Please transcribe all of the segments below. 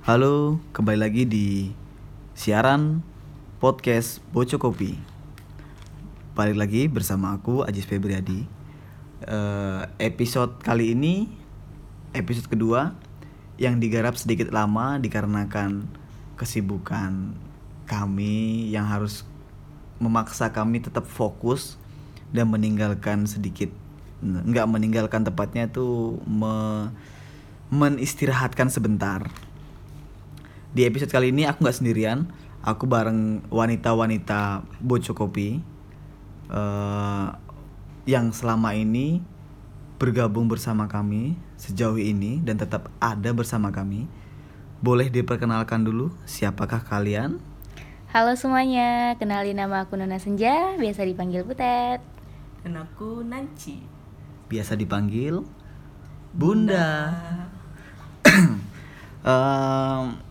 Halo, kembali lagi di siaran podcast Boco Kopi. Balik lagi bersama aku Ajis Febriadi. Eh, episode kali ini episode kedua yang digarap sedikit lama dikarenakan kesibukan kami yang harus memaksa kami tetap fokus dan meninggalkan sedikit nggak meninggalkan tepatnya itu me, menistirahatkan sebentar di episode kali ini aku nggak sendirian aku bareng wanita-wanita boco kopi eh, yang selama ini bergabung bersama kami sejauh ini dan tetap ada bersama kami boleh diperkenalkan dulu siapakah kalian Halo semuanya, kenalin nama aku Nona Senja, biasa dipanggil Butet. Dan aku Nanci. biasa dipanggil Bunda. Em,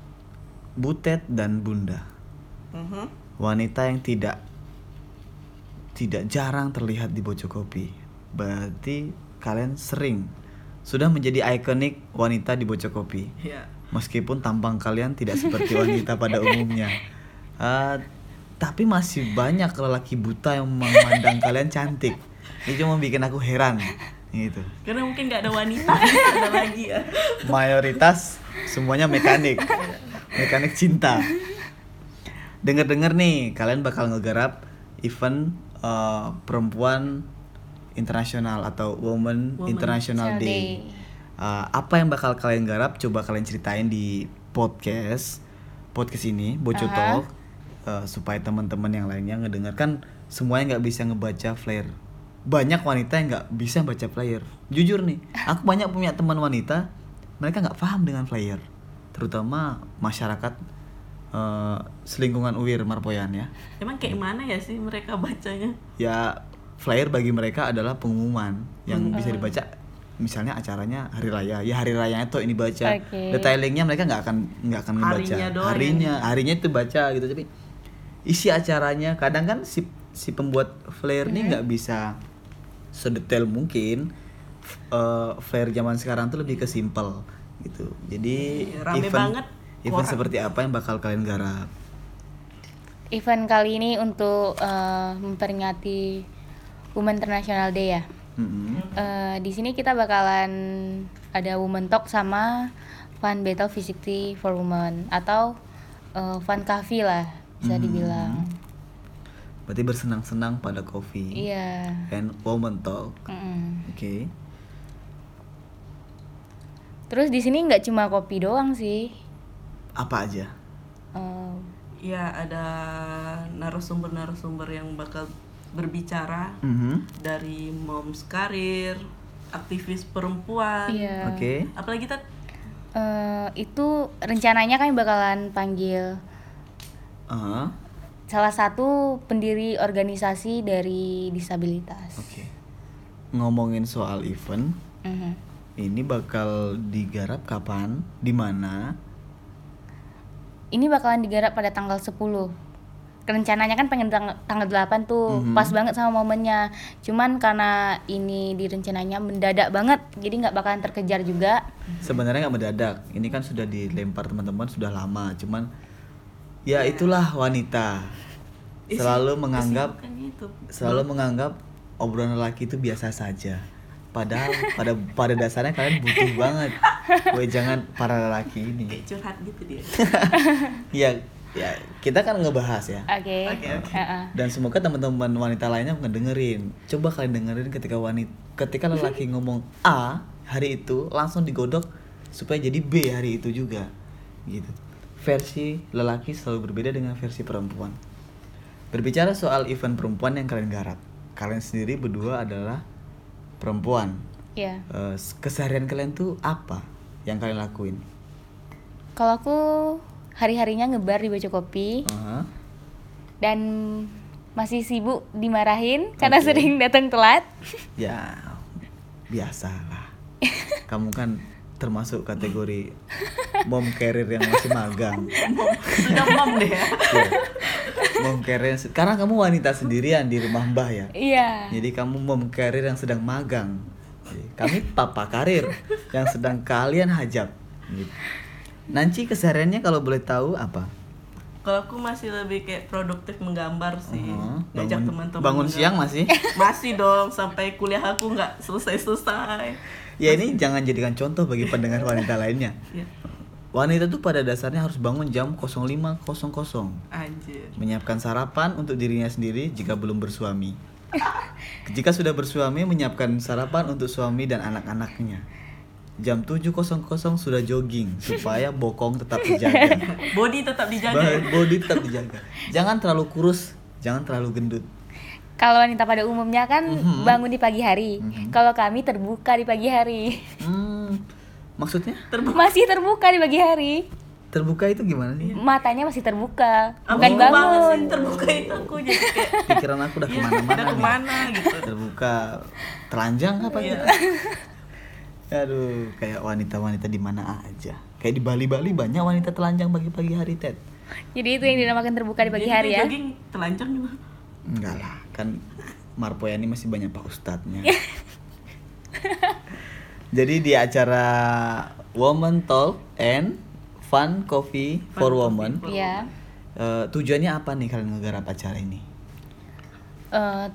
Butet dan Bunda, Mhm. wanita yang tidak tidak jarang terlihat di Boco Kopi. Berarti kalian sering sudah menjadi ikonik wanita di Boco Kopi. Ya. Meskipun tampang kalian tidak seperti wanita pada umumnya. Eh, tapi masih banyak lelaki buta yang memandang kalian cantik. Ini cuma bikin aku heran. Gitu. Karena mungkin nggak ada wanita, ada lagi ya. mayoritas semuanya mekanik mekanik cinta Dengar-dengar nih kalian bakal ngegarap event uh, perempuan internasional atau Women, Women International Day. Day. Uh, apa yang bakal kalian garap? Coba kalian ceritain di podcast podcast ini Boco Aha. Talk uh, supaya teman-teman yang lainnya ngedengarkan semuanya nggak bisa ngebaca flyer. Banyak wanita yang nggak bisa baca flyer. Jujur nih, aku banyak punya teman wanita mereka nggak paham dengan flyer, terutama masyarakat uh, selingkungan UIR Marpoyan ya. Emang kayak mana ya sih mereka bacanya? Ya flyer bagi mereka adalah pengumuman yang bisa dibaca. Misalnya acaranya hari raya. Ya hari rayanya tuh ini baca. Oke. detailingnya mereka nggak akan nggak akan ngebaca Harinya doang harinya harinya itu baca gitu. Tapi isi acaranya kadang kan si si pembuat flyer ini nggak bisa sedetail mungkin. Eh, flyer zaman sekarang tuh lebih ke simple gitu jadi Iya, rame event banget event orang. seperti apa yang bakal kalian garap Event kali ini untuk eh, memperingati Women International Day ya. Mm-mm. Eh, di sini kita bakalan ada Women Talk sama Fun Battle Physically for Women atau eh, Fun Cafe lah bisa Hmm. dibilang. berarti bersenang-senang pada kopi Iya. and woman talk Mm-mm. Oke. Terus di sini nggak cuma kopi doang sih. Apa aja? Eh, Ya ada narasumber-narasumber yang bakal berbicara Mhm. dari moms karir, aktivis perempuan. iya. Oke. Apalagi kita Eh, itu rencananya kami bakalan panggil Aha. salah satu pendiri organisasi dari disabilitas. Oke. Ngomongin soal event, Mhm. Ini bakal digarap kapan? Di mana? Ini bakalan digarap pada tanggal 10. Rencananya kan pengen tang- tanggal 8 tuh, Mhm. pas banget sama momennya. Cuman karena ini direncananya mendadak banget, jadi nggak bakalan terkejar juga. Sebenarnya nggak mendadak. Ini kan sudah dilempar teman-teman sudah lama. Cuman ya itulah wanita. Selalu menganggap selalu menganggap obrolan lelaki itu biasa saja. Padahal pada pada dasarnya kalian butuh banget. Woi jangan para lelaki ini. kayak curhat gitu dia. Ya, ya kita kan ngebahas ya. Oke. Oke, oke. Heeh. Dan semoga teman-teman wanita lainnya ngedengerin. Coba kalian dengerin ketika wanita ketika lelaki ngomong A hari itu langsung digodok supaya jadi B hari itu juga. Gitu. Versi lelaki selalu berbeda dengan versi perempuan. Berbicara soal event perempuan yang kalian garap. Kalian sendiri berdua adalah perempuan. Iya. Eh, keseharian kalian tuh apa yang kalian lakuin? Kalau aku hari-harinya ngebar di Boco Kopi Aha. dan masih sibuk dimarahin karena Oke. sering datang telat. Ya biasalah. Kamu kan termasuk kategori mom carrier yang masih magang. Sudah mom deh ya. Ya. Mom carrier karena kamu wanita sendirian di rumah Mbah ya. Iya. Jadi kamu mom carrier yang sedang magang. Kami papa karir yang sedang kalian hajab. Gitu. Nanci kesehariannya kalau boleh tahu apa? Kalau aku masih lebih kayak produktif menggambar sih. Ngajak bangun- teman-teman. bangun menggambar. siang masih? Masih dong sampai kuliah aku nggak selesai-selesai. Ya ini jangan jadikan contoh bagi pendengar wanita lainnya. Ya, Wanita tuh pada dasarnya harus bangun jam 05.00 anjir. menyiapkan sarapan untuk dirinya sendiri jika belum bersuami. Jika sudah bersuami menyiapkan sarapan untuk suami dan anak-anaknya. Jam 7.00 sudah jogging supaya bokong tetap terjaga. Body tetap dijaga. Body tetap dijaga. Jangan terlalu kurus, jangan terlalu gendut. Kalau wanita pada umumnya kan Mhm. bangun di pagi hari. Mhm. Kalau kami terbuka di pagi hari. Hmm, maksudnya Masih terbuka di pagi hari. terbuka itu gimana sih? Matanya masih terbuka, Aku bukan bangun. sih terbuka itu aku jadi kayak Pikiran aku udah ke mana-mana. udah nih. ke mana gitu. Terbuka, telanjang apa Iya. gitu? Aduh, kayak wanita-wanita di mana aja. Kayak di Bali-Bali banyak wanita telanjang pagi-pagi hari, Ted. Jadi itu yang dinamakan terbuka di pagi Jadi hari ya. Jogging telanjang juga. Enggak lah, kan Marpoyani masih banyak pak ustadznya. Jadi di acara Woman Talk and Fun Coffee for Women, Iya. eh, tujuannya apa nih kalian ngegarap acara ini? Eh,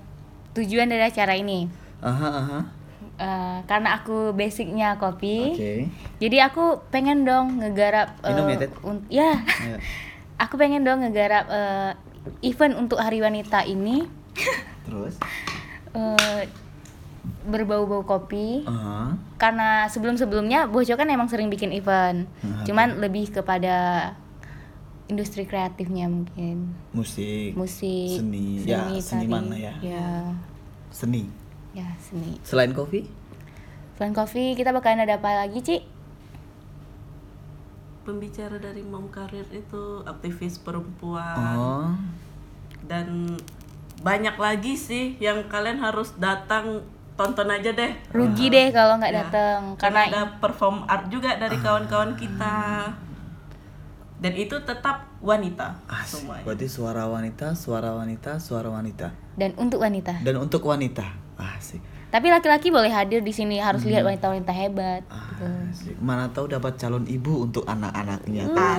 tujuan dari acara ini Aha, aha. eh, karena aku basicnya kopi, Oke. jadi aku pengen dong ngegarap. Minum ya, Ted? un- ya, Ayo. aku pengen dong ngegarap eh, event untuk Hari Wanita ini Terus? eh, berbau-bau kopi. Aha. Karena sebelum-sebelumnya Bojo kan emang sering bikin event, Nah, cuman lebih kepada industri kreatifnya mungkin Musik. musik, Seni. Ya, seniman tari. lah ya. ya, Seni. ya seni. Selain kopi? Selain coffee kita bakalan ada apa lagi Ci? Pembicara dari Mom Karir itu aktivis perempuan Oh. dan banyak lagi sih yang kalian harus datang tonton aja deh. Rugi deh kalau nggak Ya, datang karena karena ada perform art juga dari kawan-kawan kita. Dan itu tetap wanita Asik. semuanya. Berarti suara wanita, suara wanita, suara wanita. dan untuk wanita. Dan untuk wanita. Asik. Tapi laki-laki boleh hadir di sini harus Hmm. lihat wanita-wanita hebat. gitu. Asik. Mana tahu dapat calon ibu untuk anak-anaknya. Wah.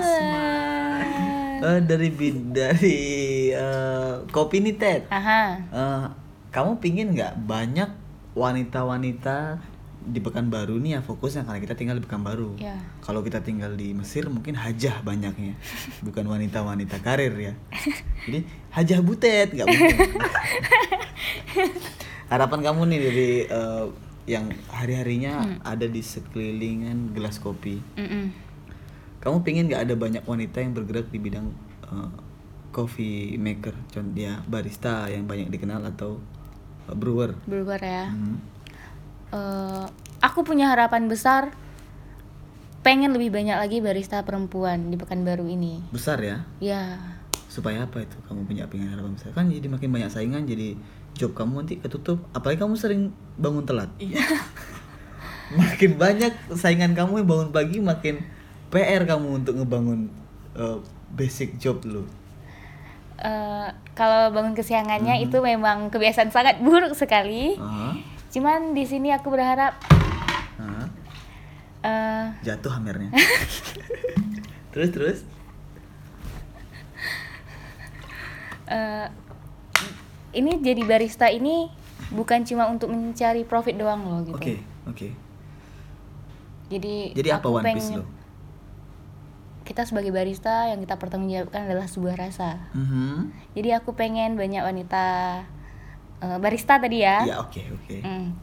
Eh, dari dari eh, kopi nih Ted. Aha. Eh, kamu pingin nggak banyak wanita-wanita di Pekanbaru nih ya fokusnya karena kita tinggal di Pekanbaru. Ya. Kalau kita tinggal di Mesir mungkin hajah banyaknya, bukan wanita-wanita karir ya. Jadi hajah butet nggak mungkin. Harapan kamu nih dari eh, yang hari-harinya ada di sekelilingan gelas kopi. Mm-mm. Kamu pengen nggak ada banyak wanita yang bergerak di bidang eh, coffee maker, contoh dia barista yang banyak dikenal atau eh, brewer. Berubah ya. Hmm. Eh, aku punya harapan besar pengen lebih banyak lagi barista perempuan di Pekanbaru ini. Besar ya. Ya. Supaya apa itu kamu punya pengen harapan besar? Kan jadi makin banyak saingan jadi job kamu nanti ketutup. Apalagi kamu sering bangun telat. Iya. makin banyak saingan kamu yang bangun pagi makin PR kamu untuk ngebangun eh, basic job lu. Eh, kalau bangun kesiangannya itu memang kebiasaan sangat buruk sekali. Aha. Cuman di sini aku berharap Aha. eh, Jatuh hamernya. terus terus. eh, ini jadi barista ini bukan cuma untuk mencari profit doang loh gitu. Oke oke. Jadi Jadi apa One Piece lo? Kita sebagai barista yang kita pertanggungjawabkan adalah sebuah rasa. Mhm. Jadi aku pengen banyak wanita eh, barista tadi ya. Ya oke oke. Mm.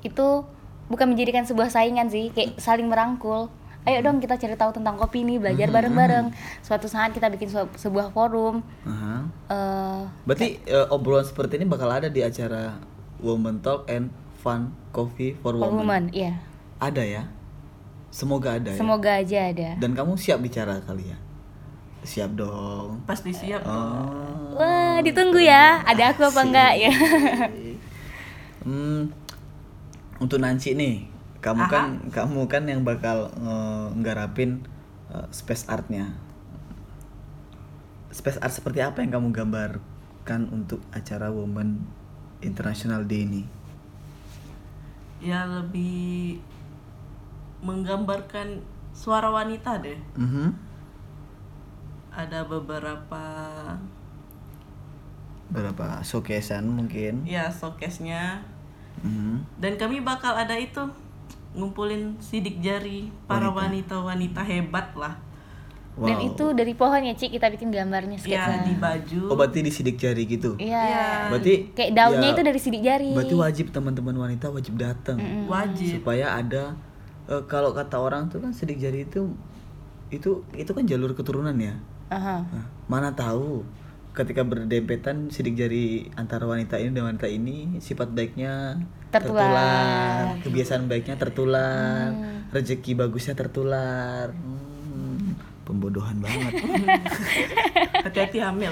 Itu bukan menjadikan sebuah saingan sih, kayak saling merangkul. Ayo dong kita cari tahu tentang kopi nih, belajar Mhm. bareng-bareng. Suatu saat kita bikin sebuah forum. Aha. eh, Berarti eh, obrolan seperti ini bakal ada di acara Woman Talk and Fun Coffee for, for Women. women, iya. Ada ya? Semoga ada ya. Semoga aja ada. Dan kamu siap bicara kali ya? Siap dong. Pasti siap. Oh. Wah, ditunggu ya. Ada aku apa Asik. enggak ya? Hmm, untuk Nancy nih, kamu Aha. kan kamu kan yang bakal eh, nggarapin eh, space artnya. Space art seperti apa yang kamu gambarkan untuk acara Women International Day ini? Ya lebih menggambarkan suara wanita deh. Mhm. Ada beberapa Berapa showcasean mungkin. ya showcase-nya Mhm. dan kami bakal ada itu ngumpulin sidik jari para wanita-wanita hebat lah. Dan Wow. itu dari pohon ya, Cik, kita bikin gambarnya Ya sketsa. di baju. Oh berarti di sidik jari gitu. Iya. Iya. Berarti Kayak daunnya ya, itu dari sidik jari. Berarti wajib teman-teman wanita wajib datang. wajib. Supaya ada eh, kalau kata orang tuh kan sidik jari itu itu itu kan jalur keturunan ya. Aha. Nah, mana tahu ketika berdempetan sidik jari antara wanita ini dan wanita ini sifat baiknya Tertular. kebiasaan baiknya tertular, rezeki bagusnya tertular. Hmm, pembodohan banget. Hati-hati hamil.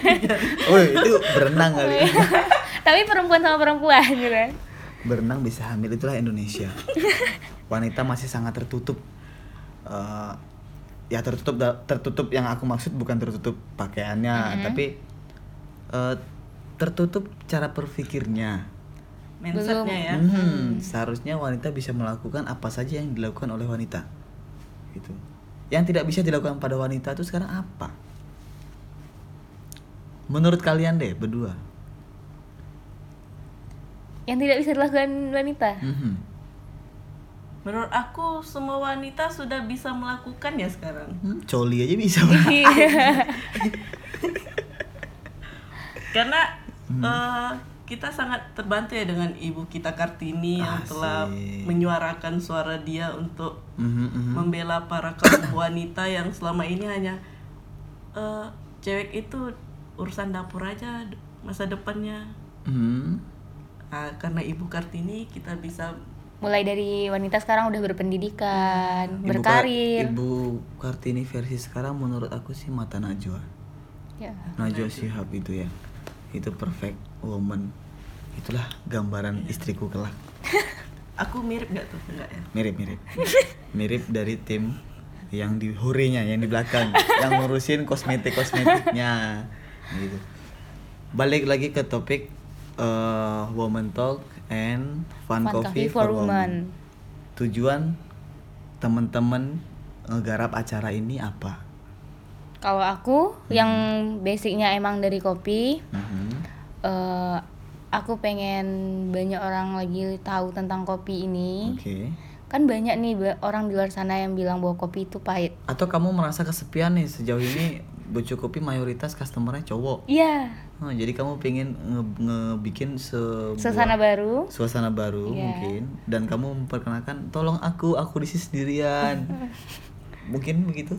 oh, itu berenang kali. Tapi perempuan sama perempuan gitu kan. berenang bisa hamil itulah Indonesia. Wanita masih sangat tertutup. Eh, ya tertutup tertutup yang aku maksud bukan tertutup pakaiannya, tapi eh, tertutup cara berpikirnya. Mindsetnya ya. Hmm, seharusnya wanita bisa melakukan apa saja yang dilakukan oleh wanita. Gitu. Yang tidak bisa dilakukan pada wanita itu sekarang apa? Menurut kalian deh berdua. Yang tidak bisa dilakukan wanita. Mhm. Menurut aku semua wanita sudah bisa melakukan ya sekarang. Hmm, coli aja bisa. Karena Hmm. eh, kita sangat terbantu ya dengan ibu kita Kartini yang telah Asik. menyuarakan suara dia untuk Mhm, mhm. membela para kaum wanita yang selama ini hanya eh, cewek itu urusan dapur aja masa depannya. Mhm. Ah, karena ibu Kartini kita bisa Mulai dari wanita sekarang udah berpendidikan, Ibu berkarir. Ka- Ibu Kartini versi sekarang menurut aku sih mata Najwa. Ya. Najwa Shihab itu ya. Itu perfect woman. Itulah gambaran istriku kelak. aku mirip gak tuh enggak ya? Mirip-mirip. Mirip dari tim yang di horenya, yang di belakang, yang ngurusin kosmetik-kosmetiknya gitu. Balik lagi ke topik eh, woman talk and fun, Fun coffee, for, women. Tujuan teman-teman ngegarap acara ini apa? Kalau aku yang basicnya emang dari kopi, Mhm. eh, aku pengen banyak orang lagi tahu tentang kopi ini. Oke. Kan banyak nih orang di luar sana yang bilang bahwa kopi itu pahit. Atau kamu merasa kesepian nih sejauh ini Boco Kopi mayoritas customernya cowok. Iya, Oh, jadi kamu pengen nge- ngebikin sebuah suasana baru. suasana baru Iya. mungkin dan kamu memperkenalkan tolong aku aku di sini sendirian. mungkin begitu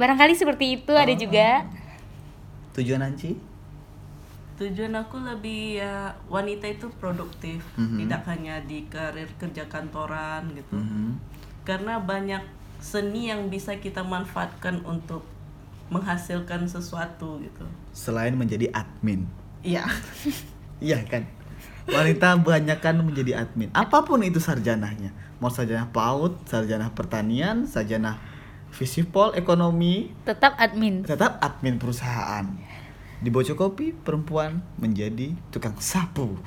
Barangkali seperti itu ada juga. tujuan Anci? Tujuan aku lebih ya wanita itu produktif, Mhm. tidak hanya di karir kerja kantoran gitu. Mhm. Karena banyak seni yang bisa kita manfaatkan untuk menghasilkan sesuatu gitu. Selain menjadi admin. Iya. Iya kan? Wanita banyak kan menjadi admin. Apa pun itu sarjanahnya. Mau sarjana PAUD, sarjana pertanian, sarjana visipol, ekonomi, Tetap admin. tetap admin perusahaan. Di Boco Kopi, perempuan menjadi tukang sapu.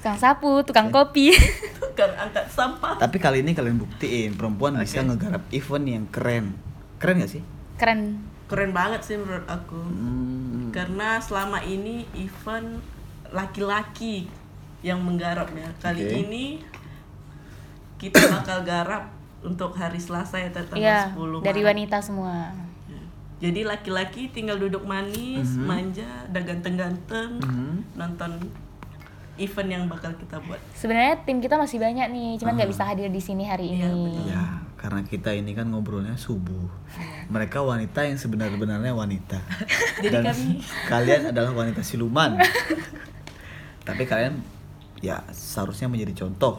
Tukang sapu, tukang kopi. Tukang angkat sampah. Tapi kali ini kalian buktiin perempuan bisa ngegarap event yang keren. Keren gak sih? Keren. Keren banget sih menurut aku. Hmm, Karena selama ini event laki-laki yang menggarap ya. Kali Oke. ini kita bakal garap untuk hari Selasa ya tanggal Iya, 10 dari Maret. wanita semua. Jadi laki-laki tinggal duduk manis, manja, dan ganteng-ganteng, Mhm. nonton event yang bakal kita buat. Sebenarnya tim kita masih banyak nih, cuman nggak bisa hadir di sini hari Iya, ini. Ya, karena kita ini kan ngobrolnya subuh. Mereka wanita yang sebenar-benarnya wanita. Jadi Dan kami- kalian adalah wanita siluman. Tapi kalian ya seharusnya menjadi contoh.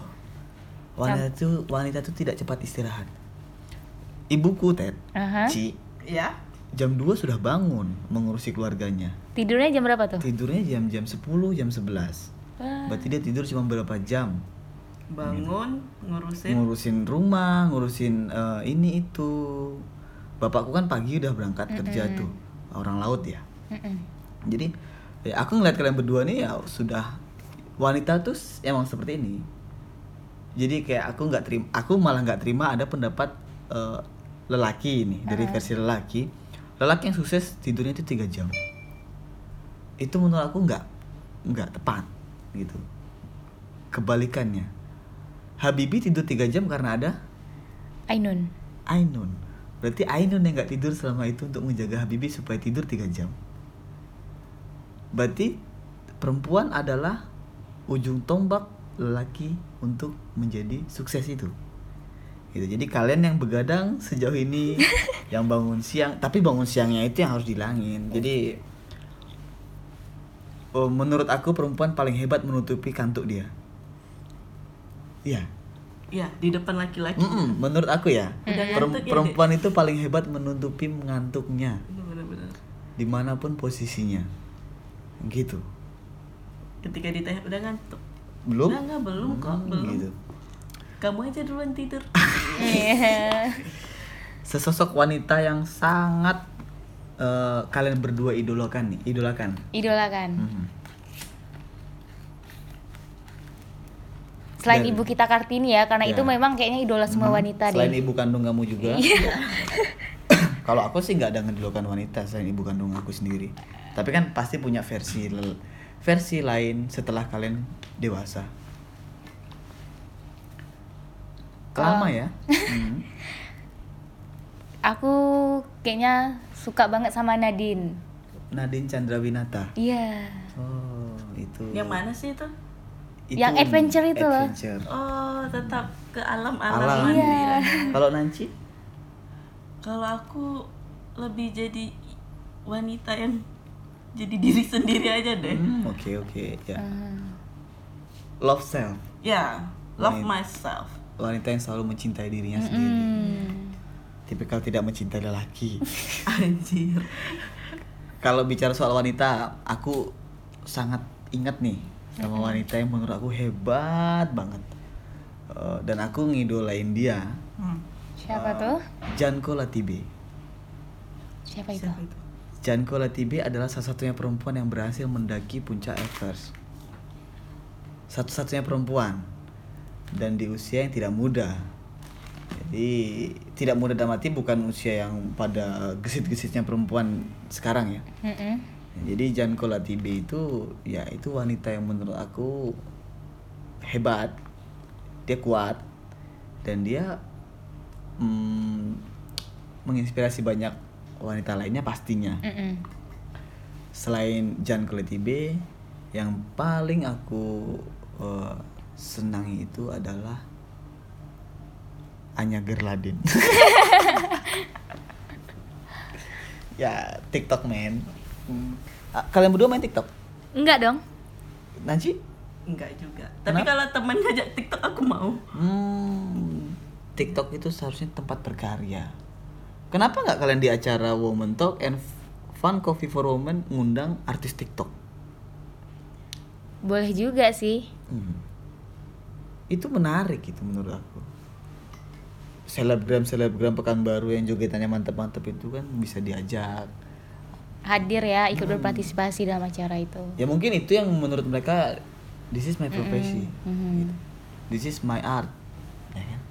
Wanita itu wanita itu tidak cepat istirahat. Ibuku Ted, Aha. Ci, Ya, jam 2 sudah bangun mengurusi keluarganya. Tidurnya jam berapa tuh? Tidurnya jam-jam 10, jam 11. Wah, Berarti dia tidur cuma berapa jam? bangun, ngurusin. ngurusin rumah, ngurusin eh, ini itu. Bapakku kan pagi udah berangkat kerja tuh, orang laut ya. mm-mm. Jadi ya aku ngeliat kalian berdua nih ya sudah wanita tuh emang seperti ini. Jadi kayak aku nggak terima, aku malah nggak terima ada pendapat eh, lelaki ini dari versi lelaki. Lelaki yang sukses tidurnya itu tiga jam. Itu menurut aku nggak nggak tepat gitu. Kebalikannya. Habibi tidur tiga jam karena ada Ainun. Ainun. Berarti Ainun yang nggak tidur selama itu untuk menjaga Habibi supaya tidur tiga jam. Berarti perempuan adalah ujung tombak lelaki untuk menjadi sukses itu. Gitu. Jadi kalian yang begadang sejauh ini yang bangun siang tapi bangun siangnya itu yang harus dilangin jadi oh, menurut aku perempuan paling hebat menutupi kantuk dia. Iya. Ya di depan laki-laki. Mm-mm, menurut aku ya. Perem- ya, perempuan itu paling hebat menutupi ngantuknya benar-benar di mana pun posisinya. Gitu. Ketika ditanya udah ngantuk belum Enggak, enggak, belum kok, Hmm, belum. gitu kamu aja duluan tidur Iya. sesosok wanita yang sangat eh, kalian berdua idolakan nih idolakan idola kan Mhm. selain Dan- ibu kita Kartini ya karena Ya. itu memang kayaknya idola semua Mhm. wanita selain deh ibu kandung kamu juga kalau aku sih nggak ada ngedulukan wanita selain ibu kandung aku sendiri tapi kan pasti punya versi lel- versi lain setelah kalian dewasa lama ya Hmm. aku kayaknya suka banget sama Nadine Nadine Chandrawinata iya oh itu yang mana sih itu Itu Yang adventure itu loh. adventure. oh tetap ke alam-alam Alam. mandi Iya. ya. kalau Nancy kalau aku lebih jadi wanita yang jadi diri sendiri aja deh. Hmm, oke oke ya. Hmm. love self. Ya love Wanita. myself. wanita yang selalu mencintai dirinya sendiri. Hmm. tipikal tidak mencintai lelaki. Anjir. Kalau bicara soal wanita aku sangat ingat nih sama wanita yang menurut aku hebat banget. Eh, dan aku ngidolain dia. Hmm. siapa tuh? Janko Latibe. Siapa itu? Siapa itu Janko Latibe adalah salah satunya perempuan yang berhasil mendaki puncak Everest. Satu-satunya perempuan. Dan di usia yang tidak muda. Jadi tidak muda dalam arti bukan usia yang pada gesit-gesitnya perempuan sekarang ya. Mm-mm. jadi Janko Latibe itu ya itu wanita yang menurut aku hebat. Dia kuat. Dan dia mm, menginspirasi banyak wanita lainnya pastinya. Mm-mm. selain Janko Latibe yang paling aku eh, senangi itu adalah Anya Gerladin. Ya TikTok man Hmm. Kalian berdua main TikTok? Enggak dong. Nancy? Enggak juga. Tapi Kenapa? kalau teman ngajak tiktok aku mau. Hmm, TikTok itu seharusnya tempat berkarya. Kenapa nggak kalian di acara Woman Talk and Fun Coffee for Women ngundang artis TikTok? boleh juga sih Hmm. Itu menarik itu menurut aku. Selebgram selebgram Pekanbaru yang jogetannya mantep-mantep itu kan bisa diajak. hadir ya ikut berpartisipasi dalam acara itu Ya mungkin itu yang menurut mereka this is my profession. Mhm. Gitu. This is my art. Ya kan?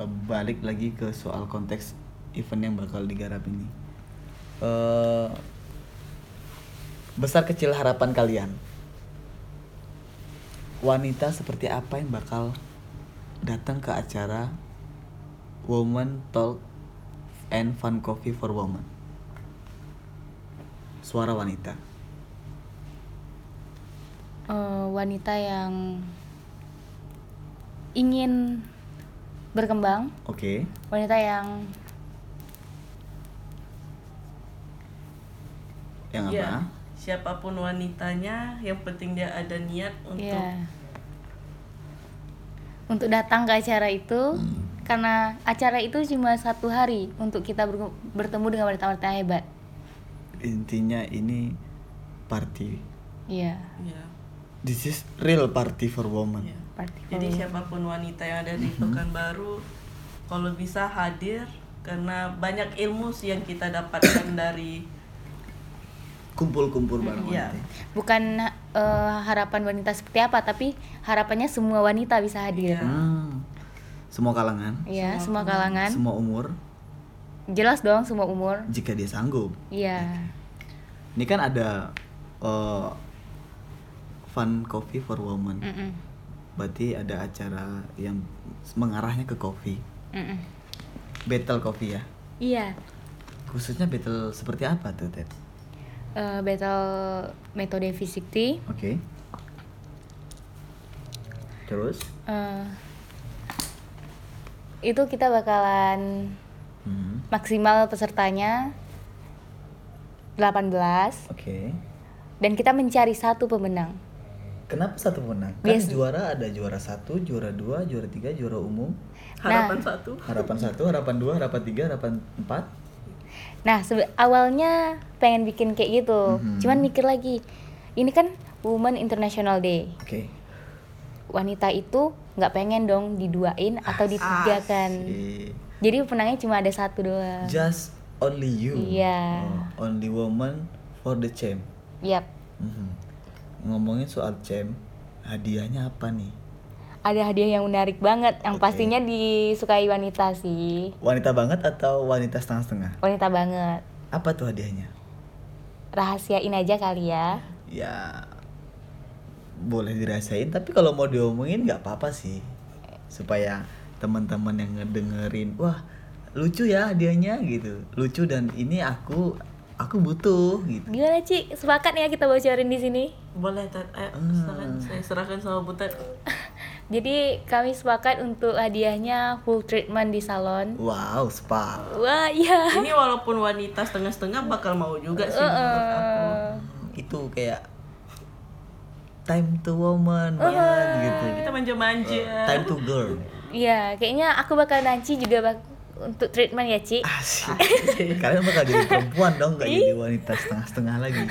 Balik lagi ke soal konteks event yang bakal digarap ini. Eh, besar kecil harapan kalian. Wanita seperti apa yang bakal datang ke acara Woman Talk and Fun Coffee for Women? Suara wanita. Eh, wanita yang ingin berkembang Oke. wanita yang Yang apa? ya siapa pun wanitanya yang penting dia ada niat untuk ya untuk datang ke acara itu karena acara itu cuma satu hari untuk kita ber- bertemu dengan wanita-wanita hebat Intinya ini party. iya ya, This is real party for women. ya. Party jadi for- siapa pun wanita yang ada di Pekanbaru kalau bisa hadir karena banyak ilmu sih yang kita dapatkan dari Kumpul-kumpul bareng Iya. wanita. bukan eh, harapan wanita seperti apa tapi harapannya semua wanita bisa hadir Iya. Hmm. semua kalangan, Iya, semua kalangan. semua umur, Jelas dong semua umur. jika dia sanggup. Iya. Ini kan ada eh, fun coffee for women. Mm-mm. Berarti ada acara yang mengarahnya ke kopi. Mm-mm. Battle coffee ya. Iya. Khususnya battle seperti apa tuh, Ted? Eh, battle metode V60 Oke. Terus? eh, itu kita bakalan Hmm, maksimal pesertanya 18 Oke. dan kita mencari satu pemenang. Kenapa satu menang? Kan Biasa. juara ada juara satu, juara dua, juara tiga, juara umum, harapan Nah. satu harapan satu, harapan dua, harapan tiga, harapan empat. Nah, sebe- awalnya pengen bikin kayak gitu. Mhm. Cuman mikir lagi. Ini kan Women International Day. Oke. Wanita itu nggak pengen dong diduain atau ditigakan. Eh, Jadi pemenangnya cuma ada satu doang. Just only you. Iya. Oh, only woman for the champ. Yap. Mhm. Ngomongin soal champ, hadiahnya apa nih? Ada hadiah yang menarik banget yang Oke. pastinya disukai wanita sih. Wanita banget atau wanita setengah-setengah? Wanita banget. Apa tuh hadiahnya? Rahasiain aja kali ya. Ya boleh dirasain, tapi kalau mau diomongin nggak apa-apa sih, supaya teman-teman yang ngedengerin, wah lucu ya hadiahnya gitu, lucu dan ini aku aku butuh gitu. Gimana, Ci? Sepakat ya kita bocorin di sini? boleh Tat. Ayo, Hmm. saya serahkan sama Butet Jadi kami sepakat untuk hadiahnya full treatment di salon. Wow, spa. Wah, iya. ini walaupun wanita setengah-setengah bakal mau juga sih menurut aku Eh, Itu kayak time to woman banget gitu. kita manja-manja Time to girl. Iya, kayaknya aku bakal nanci juga bak untuk treatment ya, Ci. Asik. Kalian bakal jadi perempuan dong, nggak jadi wanita setengah-setengah lagi.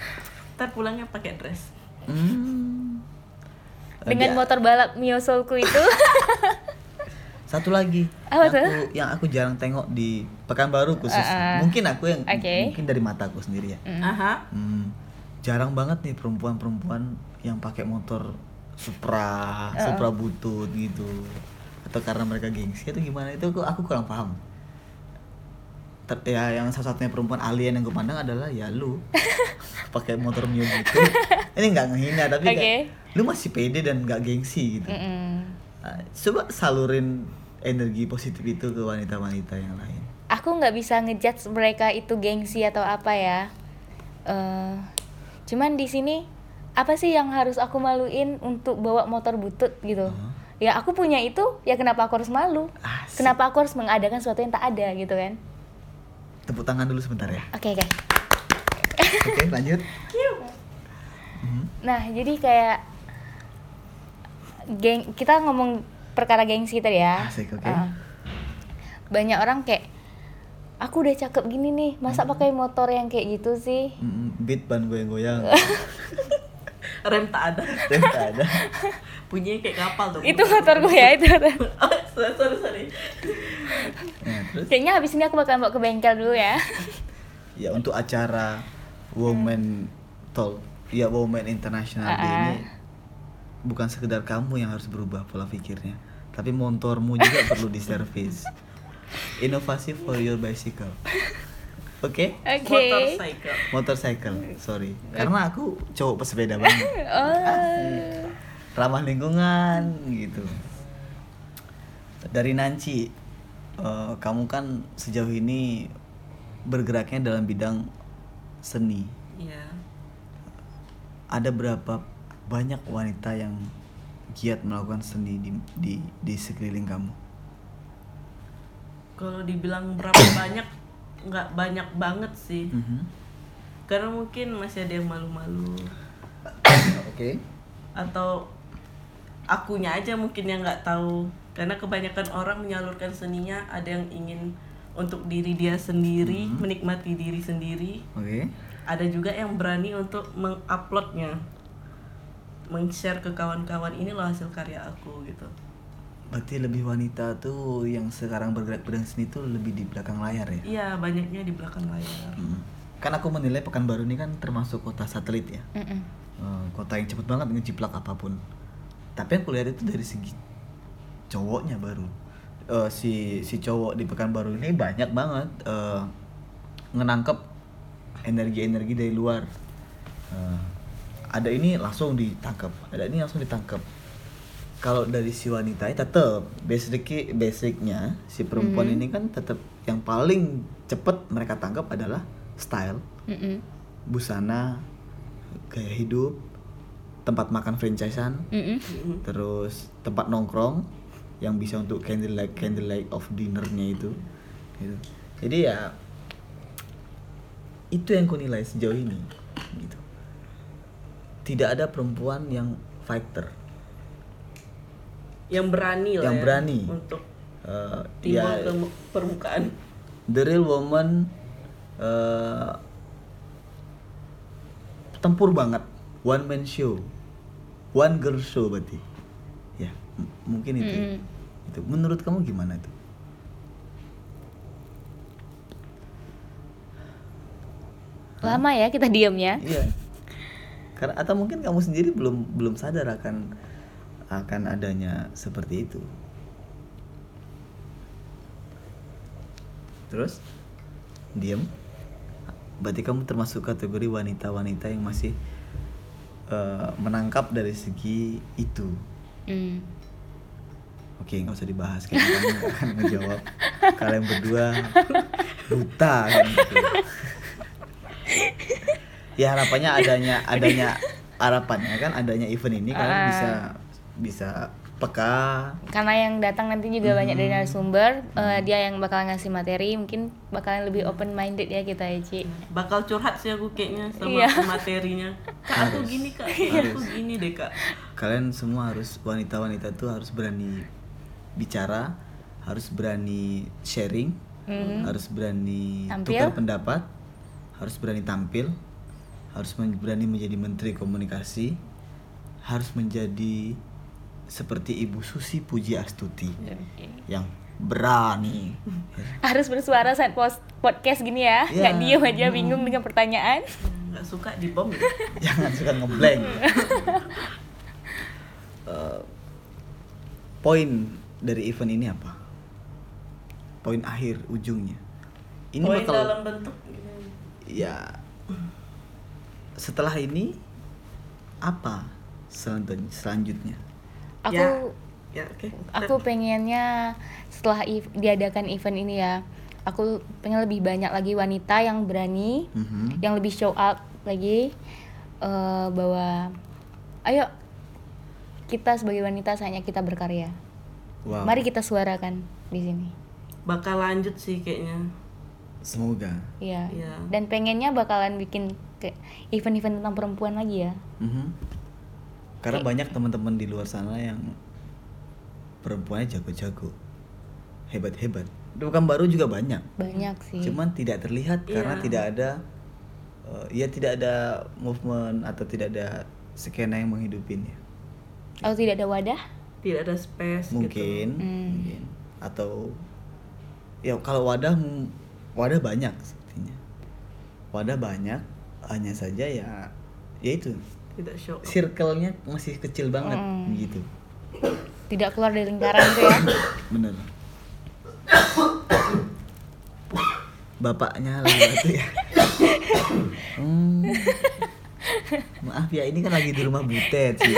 ntar pulangnya pakai dress Hmm. Dengan Dia- motor balap Mio Soulku itu. Satu lagi Apa yang tuh? aku yang aku jarang tengok di Pekanbaru khusus. Uh-uh. Mungkin aku yang Oke. mungkin dari mataku sendiri ya. aha Hmm, jarang banget nih perempuan-perempuan yang pakai motor Supra, Supra butut gitu. Atau karena mereka gengsi atau gimana itu aku, aku kurang paham. Ter- ya yang satu-satunya perempuan alien yang gue pandang adalah ya lu pakai motor Mio gitu. Ini nggak ngehina tapi Oke. kayak lu masih pede dan nggak gengsi gitu. Mm-mm. Ah, coba salurin energi positif itu ke wanita-wanita yang lain. Aku nggak bisa ngejudge mereka itu gengsi atau apa ya. Eh, cuman di sini apa sih yang harus aku maluin untuk bawa motor butut gitu? Ya aku punya itu, ya kenapa aku harus malu? Asik. Kenapa aku harus mengadakan sesuatu yang tak ada gitu kan? Tepuk tangan dulu sebentar ya. Oke oke. Oke, lanjut. Mhm. Nah, jadi kayak geng kita ngomong perkara gengsi tadi ya. Asik, oke. Ah. banyak orang kayak aku udah cakep gini nih, masa Hmm. pakai motor yang kayak gitu sih? Mm, beat ban goyang-goyang. rem tak ada Dan tak ada. bunyinya kayak kapal tuh itu motor gue ya itu. oh, sorry sorry, sorry. Nah, terus Kayaknya habis ini aku bakal bawa ke bengkel dulu ya. ya untuk acara Women Talk, ya Women International Day Ah, ah. ini bukan sekedar kamu yang harus berubah pola pikirnya, tapi motormu juga perlu diservis. Inovasi for your bicycle. Oke? Oke. motorcycle Motorcycle, sorry. Karena aku cowok pesepeda banget. Oh. ramah lingkungan gitu dari Nanci eh, kamu kan sejauh ini bergeraknya dalam bidang seni iya ada berapa banyak wanita yang giat melakukan seni di di, di sekeliling kamu kalau dibilang berapa banyak nggak banyak banget sih. Mhm. karena mungkin masih ada yang malu-malu. Oke. Atau akunya aja mungkin yang nggak tahu. Karena kebanyakan orang menyalurkan seninya ada yang ingin untuk diri dia sendiri menikmati diri sendiri. Oke. Ada juga yang berani untuk menguploadnya. Meng-share ke kawan-kawan ini loh hasil karya aku gitu berarti lebih wanita tuh yang sekarang bergerak bidang seni tuh lebih di belakang layar ya? Iya banyaknya di belakang layar. Hmm. kan aku menilai Pekanbaru ini kan termasuk kota satelit ya. Eh, kota yang cepet banget ngejiplak apa pun. Tapi yang kulihat itu dari segi cowoknya baru. Eh, si si cowok di Pekanbaru ini banyak banget eh, ngenangkep energi-energi dari luar. Eh, ada ini langsung ditangkap ada ini langsung ditangkap kalau dari si wanita tetap basic basicnya si perempuan ini kan tetap yang paling cepet mereka tangkap adalah style. Mm-mm. busana gaya hidup tempat makan franchisean Mm-mm. terus tempat nongkrong yang bisa untuk candlelight candlelight of dinnernya itu. Gitu. jadi ya itu yang kunilai sejauh ini gitu. Tidak ada perempuan yang fighter yang berani lah Yang ya, berani. untuk Eh, timbul ya, ke permukaan. The real woman eh, tempur banget. One man show. One girl show berarti. Ya m- mungkin itu Mm-mm. itu. Menurut kamu gimana itu? Lama ya kita diamnya. iya. Karena atau mungkin kamu sendiri belum belum sadar akan akan adanya seperti itu terus diam berarti kamu termasuk kategori wanita-wanita yang masih eh, menangkap dari segi itu Mm. oke nggak usah dibahas kayaknya kamu akan ngejawab kalian berdua buta kan gitu. ya harapannya adanya adanya harapannya kan adanya event ini kalian Ah. bisa bisa peka Karena yang datang nanti juga banyak dari Hmm. narasumber, eh, dia yang bakal ngasih materi, mungkin bakalan lebih open minded ya kita ya, Ci. bakal curhat sih aku kayaknya sama Iya. materinya kak aku Harus. gini kak aku gini deh kak kalian semua harus wanita-wanita tuh harus berani bicara harus berani sharing Mhm. harus berani Tampil. tukar pendapat harus berani tampil harus berani menjadi menteri komunikasi harus menjadi seperti ibu Susi Puji Astuti yang berani. Harus bersuara saat post podcast gini ya, Iya. nggak diam aja bingung dengan pertanyaan. nggak suka di bom ya? Jangan suka ngeblank. Eh, poin dari event ini apa? Poin akhir ujungnya. Ini poin bakal dalam bentuk gitu. ya. Setelah ini apa selanjutnya Aku ya ya oke aku pengennya setelah ev- diadakan event ini ya, aku pengen lebih banyak lagi wanita yang berani, Mhm. yang lebih show up lagi eh, bahwa ayo kita sebagai wanita saatnya kita berkarya. wow Mari kita suarakan di sini. bakal lanjut sih kayaknya semoga Iya. Iya. Dan pengennya bakalan bikin kayak event-event tentang perempuan lagi ya. Mhm. Karena banyak teman-teman di luar sana yang perempuannya jago-jago. Hebat-hebat. Bukan baru juga banyak. Banyak sih. cuman tidak terlihat karena Iya. tidak ada eh, ya tidak ada movement atau tidak ada skena yang menghidupinnya Kalau tidak ada wadah, tidak ada space mungkin. Gitu. Hmm. mungkin. Atau ya kalau wadah wadah banyak sepertinya. Wadah banyak hanya saja ya ya itu tidak show up. circle-nya masih kecil banget Mm. gitu tidak keluar dari lingkaran itu ya. bener bapaknya lagi itu ya Hmm. maaf ya ini kan lagi di rumah butet sih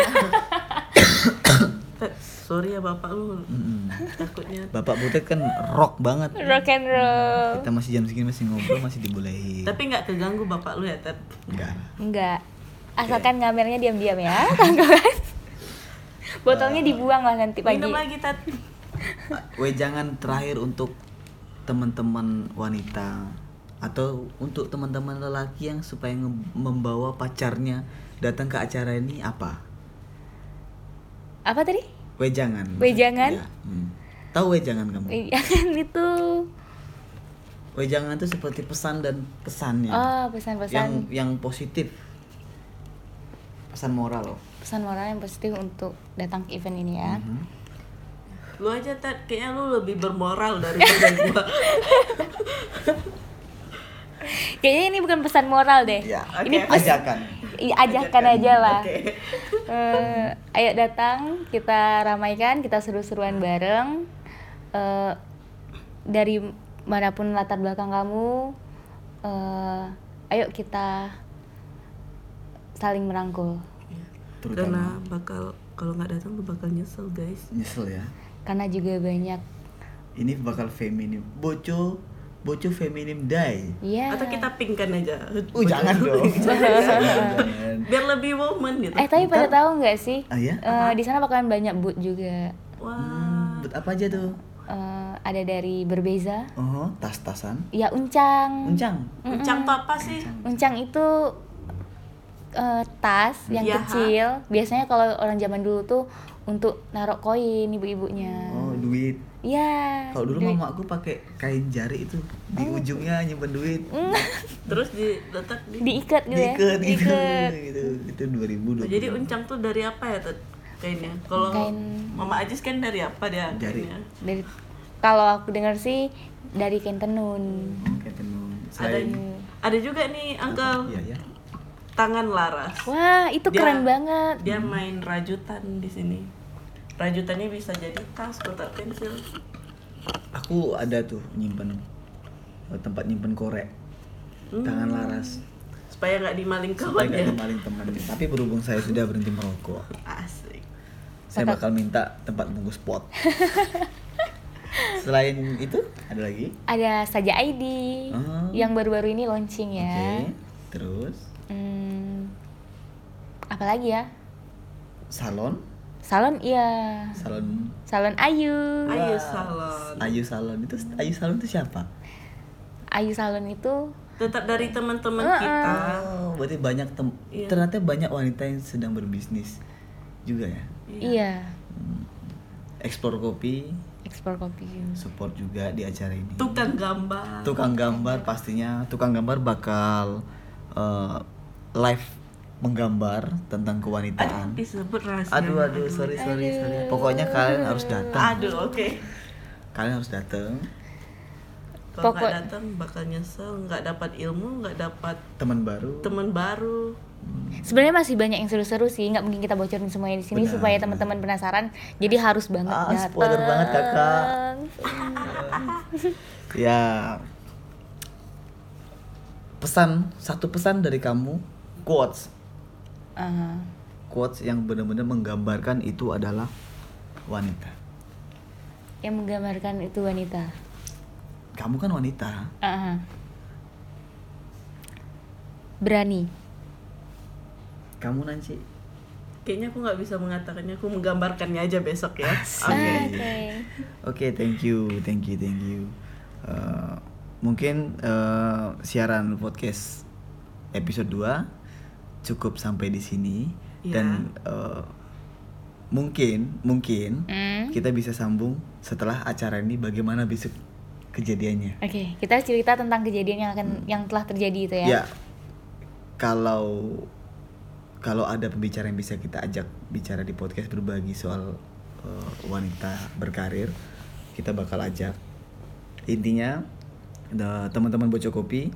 Tet, sorry ya bapak lu Mm-mm. takutnya bapak butet kan rock banget Rock and roll. kita masih jam segini masih ngobrol masih dibolehin tapi nggak keganggu bapak lu ya Tet enggak Enggak. Asalkan ngamernya diam-diam ya, kawan-kawan. Botolnya dibuang lah nanti pagi. minum lagi Tet Weh jangan terakhir untuk teman-teman wanita atau untuk teman-teman lelaki yang supaya membawa pacarnya datang ke acara ini apa? Apa tadi? Weh jangan. Wejangan? Ya, hmm. Tahu weh jangan kamu? Jangan itu. Weh jangan itu seperti pesan dan pesannya Oh, yang pesan-pesan yang positif. Pesan moral loh. pesan moral yang positif untuk datang ke event ini ya. Mhm. lu aja Tet kayaknya lu lebih bermoral daripada gua Kayaknya ini bukan pesan moral deh. Ya, ini oke. pes- ajakan. i- ajakan aja lah. Oke. Eh, ayo datang, kita ramaikan, kita seru-seruan bareng. Eh, dari mana pun latar belakang kamu, eh, ayo kita saling merangkul. Karena Terutama bakal kalau nggak datang lu bakal nyesel guys. nyesel ya. Karena juga banyak, Ini bakal feminim. Boco, boco feminim die. ya. Atau kita pinkkan aja. Uh, jangan dong. jangan. Biar lebih woman gitu. Eh tapi pada tahu nggak sih? Ah, ya? Eh, di sana bakalan banyak boot juga. Wah. Hmm, buat apa aja tuh? Eh, ada dari berbeza. Oh, tas-tasan. Ya uncang. Uncang. Uncang apa sih? Uncang itu eh, tas yang Iya, kecil. Biasanya kalau orang zaman dulu tuh untuk narok koin ibu-ibunya. Oh, duit. Iya. Kalau dulu duit. mama aku pakai kain jari itu di Oh. ujungnya nyimpen duit. Terus diletak di. diikat gitu ya. Diikat gitu. Diikat. gitu. Itu 2000 Jadi uncang tuh dari apa ya Tet? kainnya? Kalau Kain- Mama Ajis kan dari apa dia? Dari- kainnya? Dari kalau aku dengar sih dari kain tenun. Kayak tenun. Ada Selain ada juga nih Uncle Iya, ya. Tangan laras. Wah, itu Dia- keren banget. Dia main rajutan di sini. Rajutannya bisa jadi tas, kotak pensil. Aku ada tuh nyimpen tempat nyimpen korek. Tangan laras. Supaya nggak dimaling Supaya kawan gak ya. dimaling teman. Tapi berhubung saya sudah berhenti merokok, Asik. saya bakal minta tempat bungkus pot. Selain itu ada lagi? Ada saja ID Oh. yang baru-baru ini launching Oke. ya. Terus Hmm, apa lagi ya? salon, Salon iya. salon Salon Ayu. Wah, salon. Ayu salon itu Ayu salon itu siapa? Ayu Salon itu Tetap dari teman-teman Uh-uh. kita. Oh, berarti banyak tem Iya. ternyata banyak wanita yang sedang berbisnis juga ya. iya, Eksplor kopi, ekspor kopi. support juga di acara ini. Tukang gambar. Tukang gambar pastinya, tukang gambar bakal eh, live menggambar tentang Aduh, kewanitaan. disebut rahasia. Aduh, aduh, sorry, sorry, sorry. Pokoknya kalian harus datang. Aduh, oke. Kalian harus datang. Kalau Pokok- nggak datang bakal nyesel, nggak dapat ilmu, nggak dapat Teman baru. teman baru. Sebenarnya masih banyak yang seru-seru sih, nggak mungkin kita bocorin semuanya di sini Benar, supaya teman-teman penasaran. Jadi harus banget Ah, datang. spoiler banget, Kakak. Ya. Pesan, satu pesan dari kamu, quotes. Ah, Quotes yang benar-benar menggambarkan itu adalah wanita. yang menggambarkan itu wanita. Kamu kan wanita. Ah. Berani. Kamu Nancy. Kayaknya aku nggak bisa mengatakannya, aku menggambarkannya aja besok ya. Oke. Oke. Oke, thank you, thank you, thank you. Eh, mungkin eh, siaran podcast episode 2 cukup sampai di sini Ya. dan eh, mungkin mungkin Hmm. kita bisa sambung setelah acara ini bagaimana besok kejadiannya. Oke, kita cerita tentang kejadian yang akan yang telah terjadi itu ya. Ya, kalau kalau ada pembicara yang bisa kita ajak bicara di podcast berbagi soal uh, wanita berkarir, kita bakal ajak. Intinya, ada teman-teman bocok kopi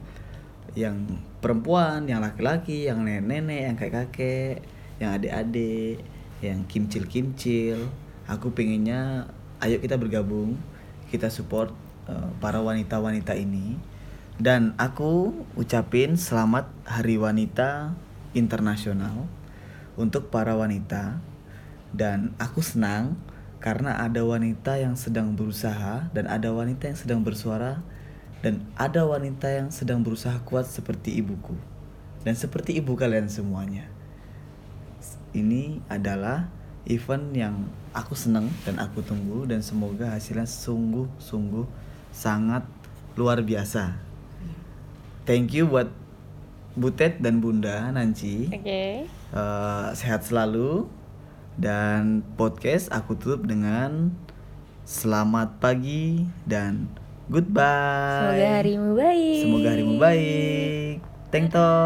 yang perempuan, yang laki-laki, yang nenek-nenek, yang kakek-kakek, yang adik-adik, yang kimcil-kimcil. Aku pengennya, ayo kita bergabung, kita support uh, para wanita-wanita ini. Dan aku ucapin selamat Hari Wanita Internasional untuk para wanita. Dan aku senang karena ada wanita yang sedang berusaha dan ada wanita yang sedang bersuara dan ada wanita yang sedang berusaha kuat seperti ibuku dan seperti ibu kalian semuanya. Ini adalah event yang aku senang dan aku tunggu dan semoga hasilnya sungguh-sungguh sangat luar biasa. Thank you buat Butet dan Bunda Nanci. Oke. Eh, sehat selalu dan podcast aku tutup dengan selamat pagi dan goodbye. Semoga harimu baik. Semoga harimu baik. Thank you.